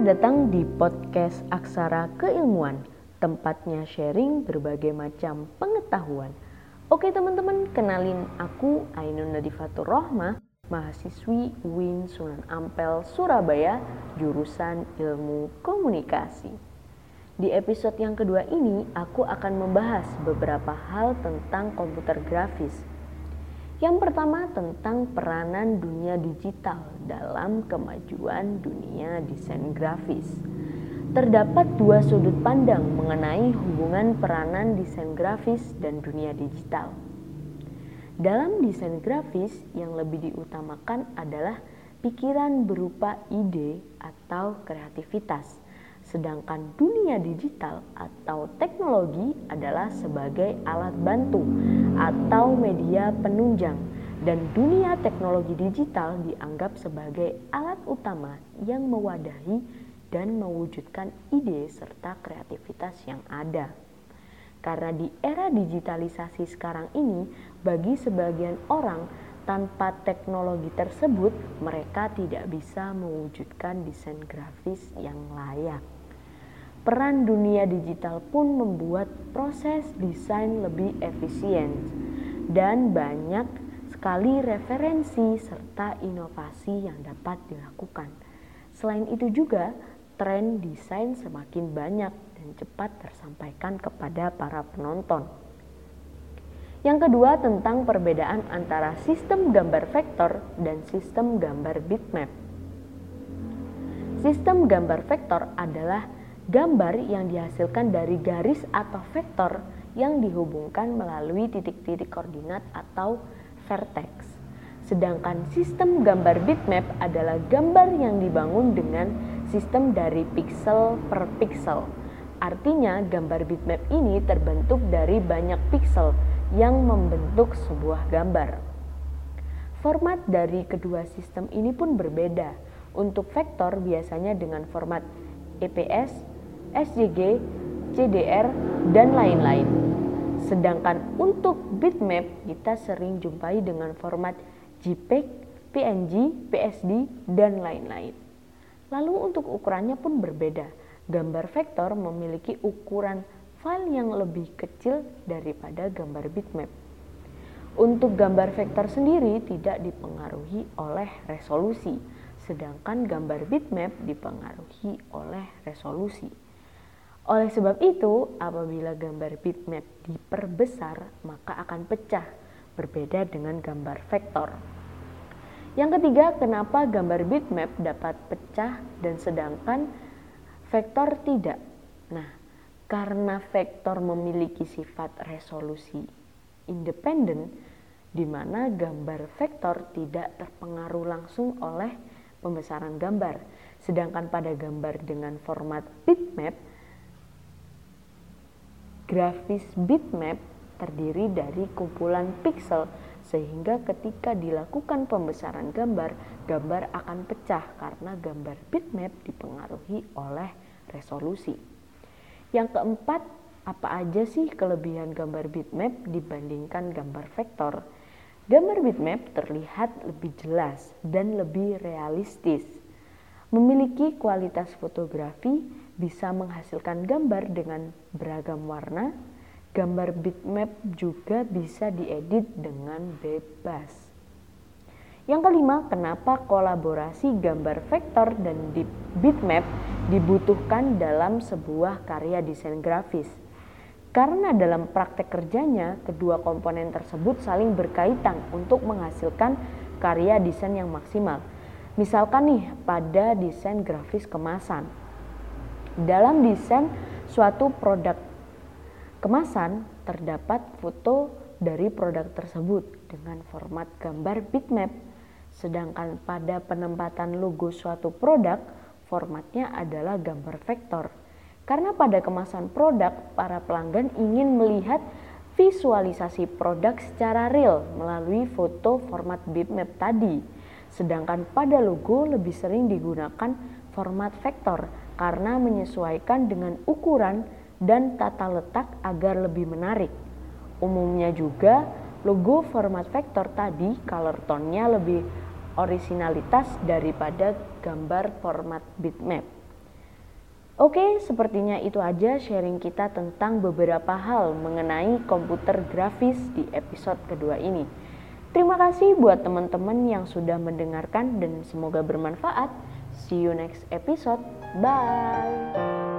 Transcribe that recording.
Selamat datang di podcast Aksara Keilmuan, tempatnya sharing berbagai macam pengetahuan. Oke teman-teman, kenalin aku Ainun Nadifatur Rohmah, mahasiswi UIN Sunan Ampel, Surabaya, jurusan Ilmu Komunikasi. Di episode yang kedua ini, aku akan membahas beberapa hal tentang komputer grafis yang pertama tentang peranan dunia digital dalam kemajuan dunia desain grafis. Terdapat dua sudut pandang mengenai hubungan peranan desain grafis dan dunia digital. Dalam desain grafis yang lebih diutamakan adalah pikiran berupa ide atau kreativitas sedangkan dunia digital atau teknologi adalah sebagai alat bantu atau media penunjang dan dunia teknologi digital dianggap sebagai alat utama yang mewadahi dan mewujudkan ide serta kreativitas yang ada. Karena di era digitalisasi sekarang ini, bagi sebagian orang tanpa teknologi tersebut, mereka tidak bisa mewujudkan desain grafis yang layak peran dunia digital pun membuat proses desain lebih efisien dan banyak sekali referensi serta inovasi yang dapat dilakukan. Selain itu juga tren desain semakin banyak dan cepat tersampaikan kepada para penonton. Yang kedua tentang perbedaan antara sistem gambar vektor dan sistem gambar bitmap. Sistem gambar vektor adalah gambar yang dihasilkan dari garis atau vektor yang dihubungkan melalui titik-titik koordinat atau vertex. Sedangkan sistem gambar bitmap adalah gambar yang dibangun dengan sistem dari pixel per pixel. Artinya gambar bitmap ini terbentuk dari banyak pixel yang membentuk sebuah gambar. Format dari kedua sistem ini pun berbeda. Untuk vektor biasanya dengan format EPS, SJG, CDR, dan lain-lain. Sedangkan untuk bitmap kita sering jumpai dengan format JPEG, PNG, PSD, dan lain-lain. Lalu untuk ukurannya pun berbeda. Gambar vektor memiliki ukuran file yang lebih kecil daripada gambar bitmap. Untuk gambar vektor sendiri tidak dipengaruhi oleh resolusi, sedangkan gambar bitmap dipengaruhi oleh resolusi. Oleh sebab itu, apabila gambar bitmap diperbesar, maka akan pecah, berbeda dengan gambar vektor. Yang ketiga, kenapa gambar bitmap dapat pecah dan sedangkan vektor tidak? Nah, karena vektor memiliki sifat resolusi independen, di mana gambar vektor tidak terpengaruh langsung oleh pembesaran gambar. Sedangkan pada gambar dengan format bitmap, Grafis bitmap terdiri dari kumpulan pixel sehingga ketika dilakukan pembesaran gambar, gambar akan pecah karena gambar bitmap dipengaruhi oleh resolusi. Yang keempat, apa aja sih kelebihan gambar bitmap dibandingkan gambar vektor? Gambar bitmap terlihat lebih jelas dan lebih realistis. Memiliki kualitas fotografi bisa menghasilkan gambar dengan beragam warna. Gambar bitmap juga bisa diedit dengan bebas. Yang kelima, kenapa kolaborasi gambar vektor dan bitmap dibutuhkan dalam sebuah karya desain grafis? Karena dalam praktek kerjanya, kedua komponen tersebut saling berkaitan untuk menghasilkan karya desain yang maksimal. Misalkan nih, pada desain grafis kemasan, dalam desain suatu produk kemasan terdapat foto dari produk tersebut dengan format gambar bitmap. Sedangkan pada penempatan logo suatu produk, formatnya adalah gambar vektor. Karena pada kemasan produk, para pelanggan ingin melihat visualisasi produk secara real melalui foto format bitmap tadi. Sedangkan pada logo lebih sering digunakan format vektor karena menyesuaikan dengan ukuran dan tata letak agar lebih menarik. Umumnya juga logo format vektor tadi color tone-nya lebih originalitas daripada gambar format bitmap. Oke, sepertinya itu aja sharing kita tentang beberapa hal mengenai komputer grafis di episode kedua ini. Terima kasih buat teman-teman yang sudah mendengarkan dan semoga bermanfaat. See you next episode. Bye.